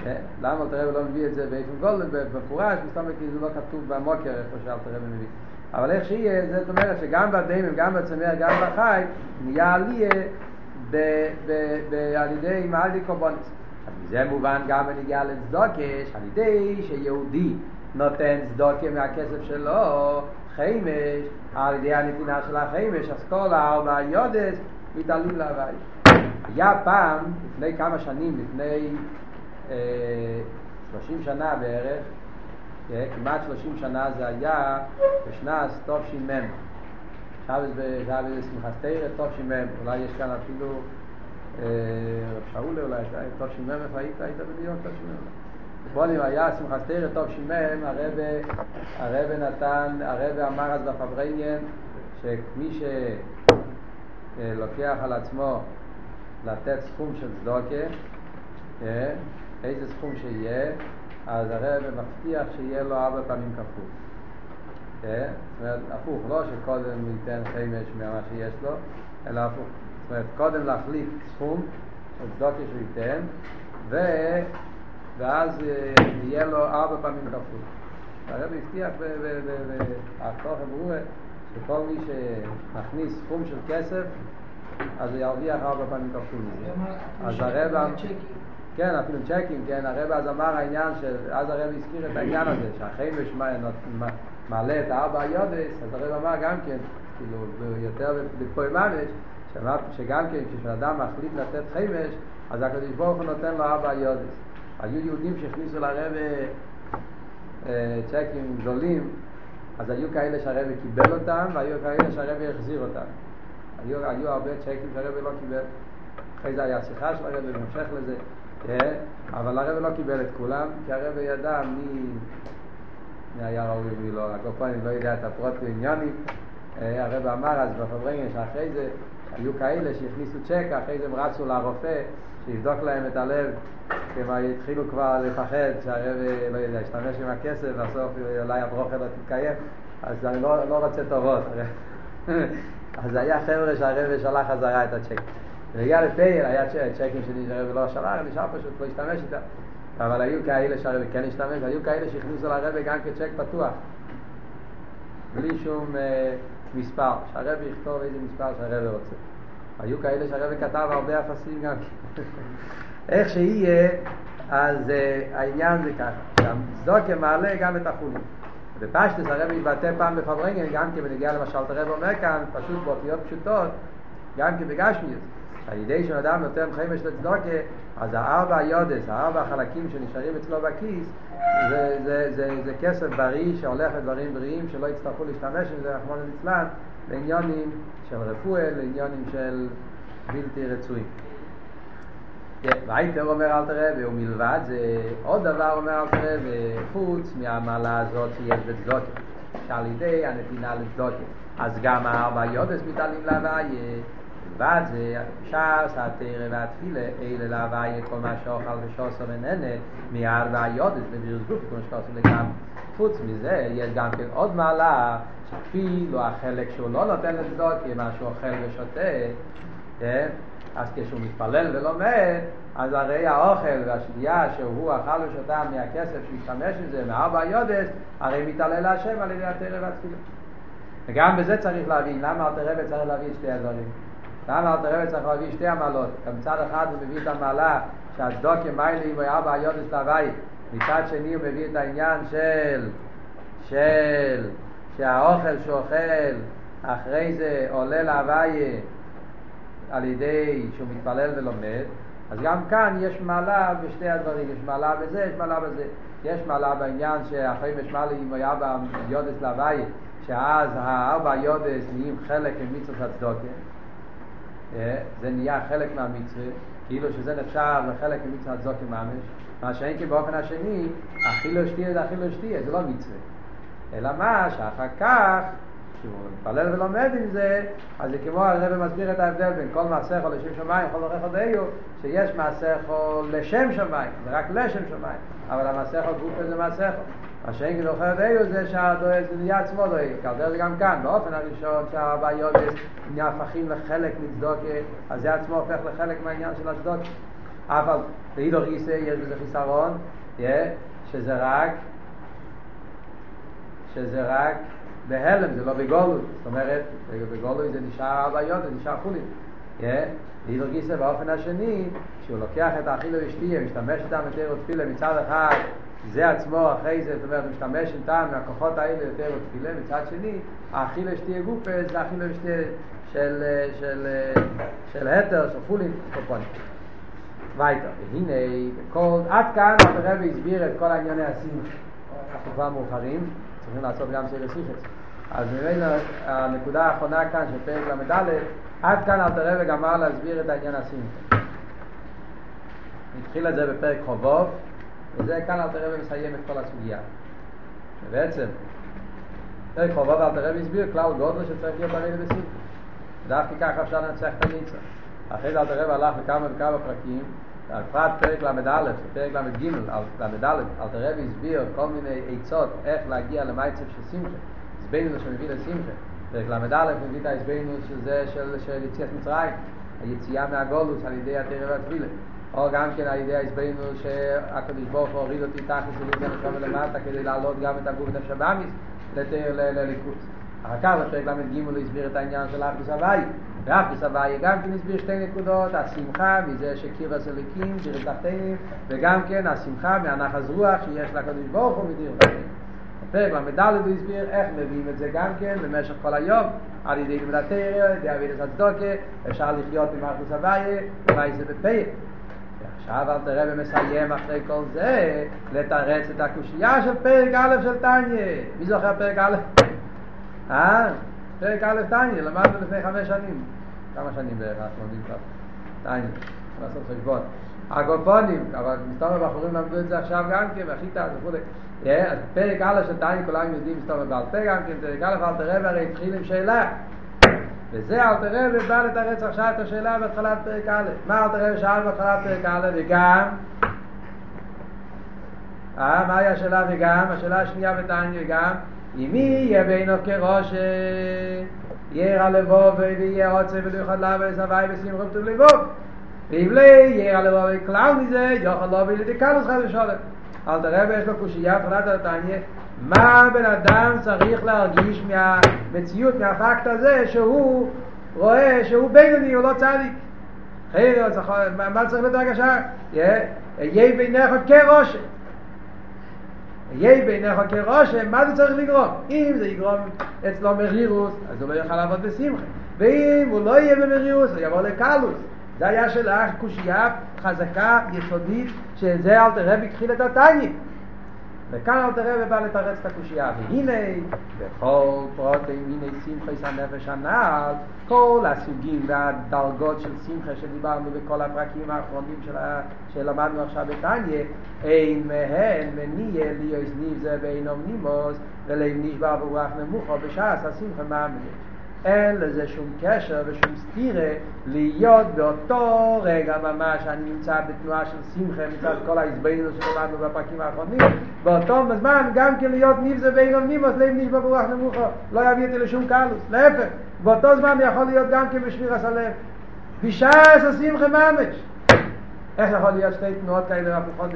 כן. למה אלתר לא מביא את זה באופן גולדן, במפורש, מסתובב כי זה לא כתוב במוקר איפה שאלתר מביא. אבל איך שיהיה, זאת אומרת שגם בדיימים, גם בצמח, גם בחי, נהיה עליה על ידי מעלי קורבנס. אז מזה מובן גם בנגיעה לצדוקש, על ידי שיהודי נותן צדוקה מהכסף שלו, חיימש, על ידי הנתינה של החיימש, אז כל הארבע יודס מתעלים להווי. היה פעם, לפני כמה שנים, לפני אה, שנה בערך, כמעט שלושים שנה זה היה בשנת תש"מ. עכשיו זה שמחת תרא תש"מ, אולי יש כאן אפילו רב שאולה אולי, תש"מ, איפה היית? היית בדיוק תש"מ. בואו היה שמחת תרא תש"מ, הרב נתן, הרב אמר אז בפברניאן, שמי שלוקח על עצמו לתת סכום של צדוקה, איזה סכום שיהיה, אז הרב מבטיח שיהיה לו ארבע פעמים כפול. זאת אומרת, הפוך, לא שקודם הוא ייתן חמש ממה שיש לו, אלא הפוך. זאת אומרת, קודם להחליט סכום של צדוקה שהוא ייתן, ו... ואז יהיה לו ארבע פעמים כפול. הרב הבטיח בהכוח הברורה שכל מי שמכניס סכום של כסף, אז הוא ירוויח ארבע פעמים כפול מזה. אז הרב... כן, אפילו צ'קים, כן, הרב אז אמר העניין, אז הרב הזכיר את העניין הזה, שהחמש מעלה את הארבע היודס, אז הרב אמר גם כן, כאילו, יותר בפוי ממש, שגם כן כשאדם מחליט לתת חמש, אז הקדוש ברוך הוא נותן לו ארבע היודס. היו יהודים שהכניסו לרב צ'קים גדולים, אז היו כאלה שהרב קיבל אותם, והיו כאלה שהרב החזיר אותם. היו, היו הרבה צ'קים שהרב לא קיבל. אחרי זה היה שיחה של הרב, והמשך לזה. כן? אבל הרב לא קיבל את כולם, כי הרב ידע מי, מי היה ראוי ומי לא, הקופונים לא יודע את הפרוט עניונים. הרב אמר אז בפברנגן שאחרי זה היו כאלה שהכניסו צ'ק, אחרי זה הם רצו לרופא שיבדוק להם את הלב, כי הם התחילו כבר לפחד שהרב, לא יודע, ישתמש עם הכסף, בסוף אולי הברוכה לא תתקיים, אז אני לא, לא רוצה טובות. אז היה חבר'ה שהרב שלח חזרה את הצ'ק. והגיע לפייל, היה צ'קים שלי שהרב לא שלח, נשאר פשוט לא השתמש איתם. אבל היו כאלה שהרב כן השתמש, היו כאלה שהכניסו לרב גם כצ'ק פתוח. בלי שום uh, מספר, שהרב יכתוב איזה מספר שהרב רוצה. היו כאלה שהרב כתב הרבה אפסים גם. איך שיהיה, אז uh, העניין זה ככה, שהצדוקה מעלה גם את החולים. בפשטס הרב מתבטא פעם בפברנגן, גם כי בנגיע למשל את הרב אומר כאן, פשוט באותיות פשוטות, גם כי בגשמיוס. על ידי שאדם נותן חמש לצדוקה, אז הארבע היודס, הארבע החלקים שנשארים אצלו בכיס, זה, זה, זה, זה כסף בריא שהולך לדברים בריאים שלא יצטרכו להשתמש עם זה, רחמון ליצלן, לעניונים של רפואה, לעניונים של בלתי רצויים. וייטר אומר אל תראה, ומלבד זה עוד דבר אומר אל תראה, חוץ מהמעלה הזאת שיש בצדוקה, שעל ידי הנתינה לצדוקה. אז גם הארבע יודס מתעלים להוויה, מלבד זה, ש"ס, התרא והתפילה, אלה להוויה כל מה שאוכל ושוסו ונהנה, מארבע יודס לבירוס גוף, כמו שכוסו לגמרי. חוץ מזה, יש גם כן עוד מעלה, שאפילו החלק שהוא לא נותן לצדוקה, מה שהוא אוכל ושותה, כן? אז כשהוא מתפלל ולומד, אז הרי האוכל והשתייה שהוא אכל ושותה מהכסף שהוא השתמש בזה, מארבע יודס, הרי מתעלל להשם על ידי התרא והתפילה. וגם בזה צריך להבין, למה אל תראה צריך להבין שתי הדברים? למה אל תראה צריך להבין שתי המעלות? מצד אחד הוא מביא את המעלה שהצדוקה מיילים וארבע יודס להווי, מצד שני הוא מביא את העניין של, של, שהאוכל שאוכל אחרי זה עולה להוויה על ידי שהוא מתפלל ולומד, אז גם כאן יש מעלה בשתי הדברים, יש מעלה בזה, יש מעלה בזה. יש מעלה בעניין שאחרי משמעלה אם היה ביודס להווי, שאז הארבע יודס נהיים חלק ממצוות הצדוקה, זה נהיה חלק מהמצווה, כאילו שזה נחשב לחלק ממצוות הצדוקה ממש, מה שאין כי באופן השני, אכילו שתיה זה אכילו שתיה, זה לא מצווה. אלא מה, שאחר כך כשהוא מתפלל ולומד עם זה, אז זה כמו הרב מסביר את ההבדל בין כל מעשיך לשם שמיים, כל עורך הדיו, שיש מעשיך לשם שמיים, זה רק לשם שמיים, אבל המעשיך גוף זה מעשיך. מה שאין כדי עורך הדיו זה שהדואג זה נהיה עצמו דואג, כזה זה גם כאן, באופן הראשון שהבעיות נהיה הפכים לחלק מצדוקה, אז זה עצמו הופך לחלק מהעניין של הצדוקה. אבל באידור גיסא יש בזה חיסרון, שזה רק שזה רק בהלם, זה לא בגולוי. זאת אומרת, בגולוי זה נשאר ארבעיות, זה נשאר חולין. לידר גיסא באופן השני, שהוא לוקח את האכילו ושתייה, משתמש איתם יותר תפילה מצד אחד, זה עצמו אחרי זה, זאת אומרת, משתמש איתם מהכוחות האלה יותר תפילה, מצד שני, האכילו ושתייה גופה זה האכילו ושתייה של, של, של התר, של חולין, קופונים. וייטר, והנה, בכל, עד כאן הרב הסביר את כל הענייני הסימוש. אנחנו כבר מאוחרים, צריכים לעשות גם סדר סיכס. אז ממילא הנקודה האחרונה כאן של פרק ל"ד, עד כאן אל תראה וגמר להסביר את העניין הסימטי. התחיל את זה בפרק חובוב, וזה כאן אל תראה ומסיים את כל הסוגיה. ובעצם, פרק חובוב אל תראה והסביר כלל גודל שצריך להיות הרי בסימטי. דווקא ככה אפשר לנצח את הניצה. אחרי זה אל תראה והלך לכמה וכמה פרקים, בפרט פרק ל"א, פרק ל"ג, ל"א, אל תראה והסביר כל מיני עצות איך להגיע למייצב של שמחה. הסבינוס שמביא לשמחה. פרק ל"א מביא את ההסבינוס שזה של יציאת מצרים, היציאה מהגולוס על ידי התרא והתפילה. או גם כן על ידי ההסבינוס שהקדוש ברוך הוא הוריד אותי תחת סביב הנשמה למטה כדי להעלות גם את הגוף נפש הבאמיס לליכוז. אחר כך בפרק ל"ג הוא הסביר את העניין של אחדוס הוואי. ואחדוס הוואי גם כן הסביר שתי נקודות, השמחה מזה שקיר הסליקים, דיר תחתינים, וגם כן השמחה מהנחז רוח שיש לקדוש ברוך הוא מדיר תחתינים. בפרק ל"ד הוא הסביר איך מביאים את זה גם כן במשך כל היום, על ידי לימוד התרא, על ידי אבידס הצדוקה, אפשר לחיות עם אחדוס הוויה, אולי זה בפרק. ועכשיו אל תראה ומסיים אחרי כל זה, לתרץ את הקושייה של פרק א' של טניה. מי זוכר פרק א'? אה? פרק א' טניה, למדנו לפני חמש שנים. כמה שנים בערך אנחנו לומדים כבר? טניה, לעשות חשבון. הגופונים, אבל מסתובב הבחורים למדו את זה עכשיו גם כן, והחיטה וכו'. אז פרק א' של תניא כולם יודעים מסתובב בעל פה גם כן, פרק א' אל תראה והרי התחיל עם שאלה. וזה אל תראה ובא לתרץ עכשיו את השאלה בהתחלת פרק א', מה אל תראה שאל בהתחלת פרק א', וגם, אה, מה היה השאלה וגם? השאלה השנייה בתניא וגם, אם מי יהיה בינו כראש ירא לבוב ויהיה עוצה ולא יוכל לעבוד סבי ושמחו טוב לבוב. ואם לא ירא לבוב כלל מזה יוכל לא בילי דקלוס חד ושולם. אל תראה ויש לו קושייה פרט על התניא מה בן אדם צריך להרגיש מהמציאות, מהפקט הזה שהוא רואה שהוא בינוני, הוא לא צדיק חייר, מה צריך להיות הרגשה? יהיה בינך כראש יהיה בעיניך כרושם, מה זה צריך לגרום? אם זה יגרום אצלו מרירוס, אז הוא לא יוכל לעבוד בשמחה. ואם הוא לא יהיה במרירוס, הוא יבוא לקלוס. זה היה שלך קושייה חזקה, יסודית, שזה אל תראה בכחיל את התניא. וכאן אל תראה ובא לתרץ את הקושייה. והנה, בכל פרוטים, הנה שמחה הנפש הנעל, כל הסוגים והדרגות של שמחה שדיברנו בכל הפרקים האחרונים של שלמדנו עכשיו בתניא, אין מהן מניע ליאוס ניב זה ואין אומנימוס, ולב נשבר ברוח נמוכו בשעס השמחה מאמין. אין לזה שום קשר ושום סתירה להיות באותו רגע ממש. אני נמצא בתנועה של שמחה מצד כל ההסבינו שלמדנו בפרקים האחרונים. באותו זמן גם כן להיות ניבזה ואין אומנימוס לב נשבר ברוח נמוכו. לא יביא אותי לשום קלוס. להפך באותו זמן יכול להיות גם כן בשביר הסלב. בשעס השמחה ממש. איך יכול להיות שתי תנועות כאלה הפוכות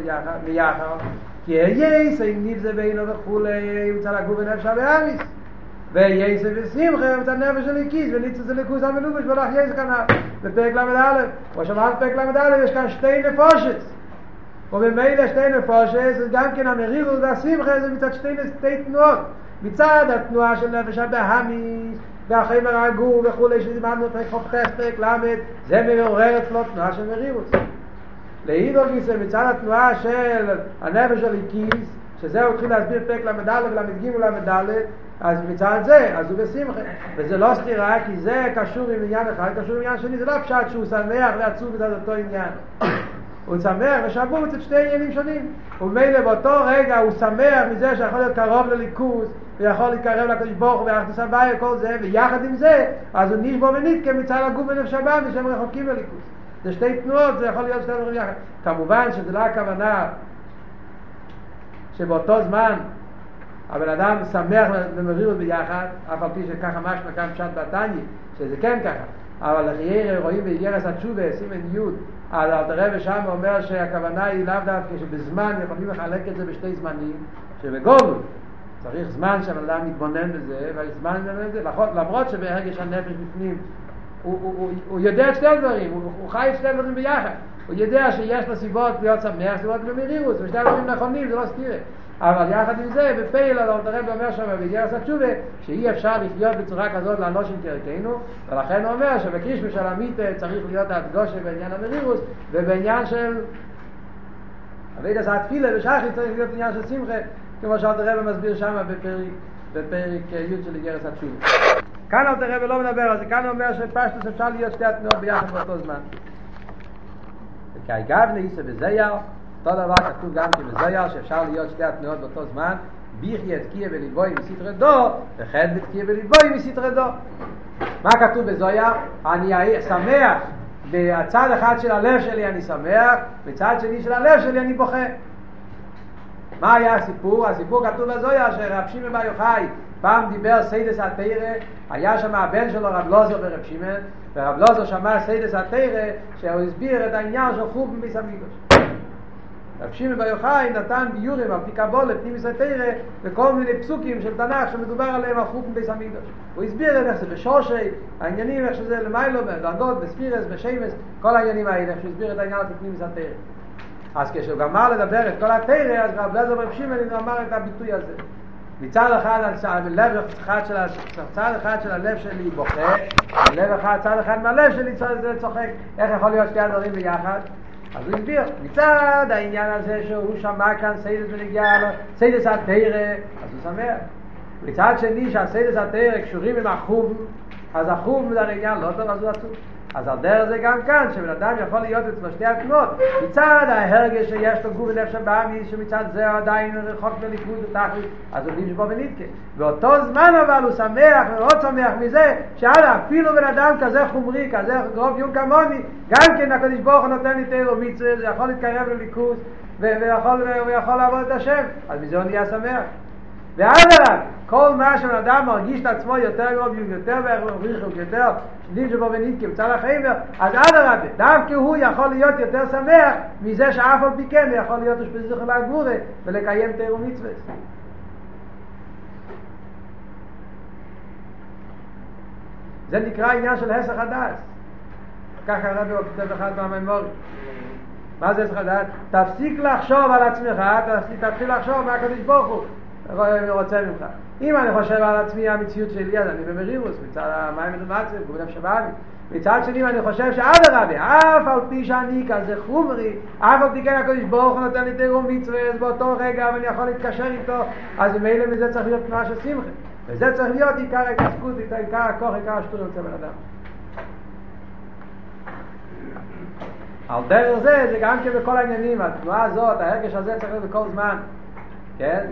מיחד כי יייס אין ניבזה ואין וכולי הוא צריך לגור בנפש הבאמיס וייסה ושמחה את הנפש של הקיס וניצה זה לכוס המלובש ולך יייסה כאן בפרק ל"א כמו שאמרת פרק ל"א יש כאן שתי נפושס ובמילא שתי נפושס זה גם כן המרירות והשמחה זה מצד שתי, שתי תנועות מצד התנועה של נפש הבאמיס והחבר הגור וכולי שדיברנו פרק חופכס פרק למד זה מעורר אצלו תנועה של מרירות לאידו גיסא מצד התנועה של הנפש של הקיס שזה הוא התחיל להסביר פרק ל"ד ול"ג ול"ד אז מצד זה, אז הוא בשמחה. וזה לא סתירה כי זה קשור עם עניין אחד, קשור עם עניין שני, זה לא פשט שהוא שמח ועצוב מצד אותו עניין. הוא שמח ושבוץ את שתי עניינים שונים. ומילא באותו רגע הוא שמח מזה שיכול להיות קרוב לליכוז ויכול להתקרב לקדוש ברוך הוא ואנחנו סבאי וכל זה ויחד עם זה אז הוא נשבו ונתקה מצד הגוף בנפש הבא ושהם רחוקים לליכוז זה שתי תנועות, זה יכול להיות שתי דברים יחד. כמובן שזה לא הכוונה שבאותו זמן הבן אדם שמח ומרירות ביחד, אף על פי שככה משמע כאן פשט בתניא, שזה כן ככה. אבל לחייר רואים באיגרס התשובה, סימן י', אז אלתר רבי שם אומר שהכוונה היא לאו דווקא שבזמן יכולים לחלק את זה בשתי זמנים, שבגובל צריך זמן שהבן אדם מתבונן בזה, והזמן בזה, למרות שבהרגש הנפש בפנים הוא, הוא, הוא, הוא יודע את שתי הדברים, הוא, הוא חי את שתי הדברים ביחד. הוא יודע שיש לו סיבות להיות שמח, סיבות במרירות, ושתי הדברים נכונים, זה לא סתירה. אבל יחד עם זה, בפייל הרב אומר שם בגרס התשובה, שאי אפשר לחיות בצורה כזאת לאנושים כערכנו, ולכן הוא אומר שבקרישמה של המיתה צריך להיות הדגושה בעניין המרירוס, ובעניין של אבידה זה התפילה ושחי צריך להיות עניין של שמחה, כמו שאלת מסביר שם בפרק, בפרק י' של גרס התשובה. כאן אלת הרב לא מדבר על זה, כאן הוא אומר שפשטוס אפשר להיות שתי התנועות ביחד באותו זמן. וכי גבנה איסה בזייר, אותו דבר כתוב גם כן בזויר שאפשר להיות שתי התנועות באותו זמן ביחי את קיה וליבוי מסתרי דו וחדווה תקיעא בליבאי מסטרא דא מה כתוב בזוהר? אני שמח בצד אחד של הלב שלי אני שמח בצד שני של הלב שלי אני בוכה מה היה הסיפור? הסיפור כתוב בזוהר שרב שמעון בר יוחאי פעם דיבר סודות התורה, היה שם הבן שלו רב אלעזר ורב שמעון, ורב אלעזר שמע סודות התורה שהוא הסביר את העניין של חורבן בית המקדש. רב שמעון בר יוחאי נתן ביאורים על פי קבלה פנימיות התורה וכל מיני פסוקים של תנ"ך שמדובר עליהם על חורבן בית המקדש הוא הסביר איך זה בשורש העניינים איך שזה למעלה בדרגות בספירות בשמות כל העניינים האלה איך שהוא הסביר את העניין של פנימיות התורה אז כשהוא גמר לדבר את כל התורה אז רב אלעזר רב שמעון אמר את הביטוי הזה. מצד אחד הלב אחד של צד אחד של הלב שלי בוכה הלב אחד צד אחד מהלב שלי צוחק. איך יכול להיות שתי הדברים ביחד אז הוא הסביר, מצד העניין הזה שהוא שמע כאן סיידס ונגיע לו, סיידס התרא, אז הוא שמח. מצד שני שהסיידס התרא קשורים עם החוב, אז החום זה העניין לא טוב אז הוא עצוב אז על דרך זה גם כאן, שבן אדם יכול להיות אצלו שתי התנועות, מצד ההרגש שיש לו גוף ונפש הבאמי, שמצד זה הוא עדיין רחוק מליכוד ותכלית, אז הוא בו ונתקה. באותו זמן אבל הוא שמח, מאוד שמח מזה, שאללה, אפילו בן אדם כזה חומרי, כזה גרוב יום כמוני, גם כן הקדוש ברוך הוא נותן לי תירו מצווה, זה יכול להתקרב לליכוז, ויכול לעבוד את השם, אז מזה הוא נהיה שמח. ואדרבה, כל מה שבן מרגיש את עצמו יותר גרוב, יותר וריחוק, יותר שדים שבו ונתקם, צר החבר, אז אדרבה, דווקא הוא יכול להיות יותר שמח מזה שאף על פי כן יכול להיות אשפזיך לגבורה ולקיים תירו מצווה. זה נקרא עניין של הסך הדס. ככה הרבי הוא כותב אחד מהממורים. מה זה הסך הדס? תפסיק לחשוב על עצמך, תתחיל לחשוב מה הקדוש ברוך הוא. רוצה ממך. אם אני חושב על עצמי המציאות שלי, אז אני במרירוס, מצד המים מדומצב, גבול שבאבי. מצד שני, אני חושב שאדרבה, אף על פי שאני כזה חומרי, אף על פי כן הקדוש ברוך הוא נותן לי תירו מצווה, באותו רגע, ואני יכול להתקשר איתו, אז ממילא מזה צריך להיות תנועה של שמחה. וזה צריך להיות עיקר ההתעסקות, עיקר הכוח, עיקר השטור יוצא בן אדם. על דרך זה, זה גם כן בכל העניינים, התנועה הזאת, ההרגש הזה צריך להיות בכל זמן, כן?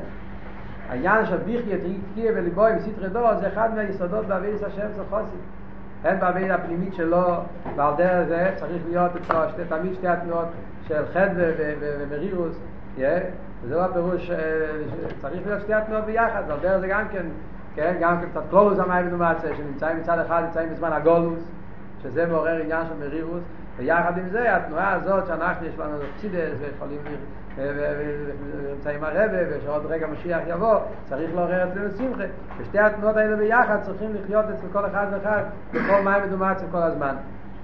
העניין של ביחי את תהיה ולבוי וסתרי דור זה אחד מהיסודות בעביד השם של חוסי. אין בעביד הפנימית שלו ועל דרך זה צריך להיות אצלו תמיד שתי התנועות של חד ומרירוס וזה לא הפירוש צריך להיות שתי התנועות ביחד ועל דרך זה גם כן כן, גם כן קצת קלולוס המים ונומצה שנמצאים מצד אחד נמצאים בזמן הגולוס שזה מעורר עניין של מרירוס. ויחד עם זה התנועה הזאת שאנחנו יש לנו צידס ויכולים ונמצאים הרבה ושעוד רגע משיח יבוא צריך לעורר אצלנו שמחה ושתי התנועות האלה ביחד צריכים לחיות אצל כל אחד ואחד בכל מים מדומץ כל הזמן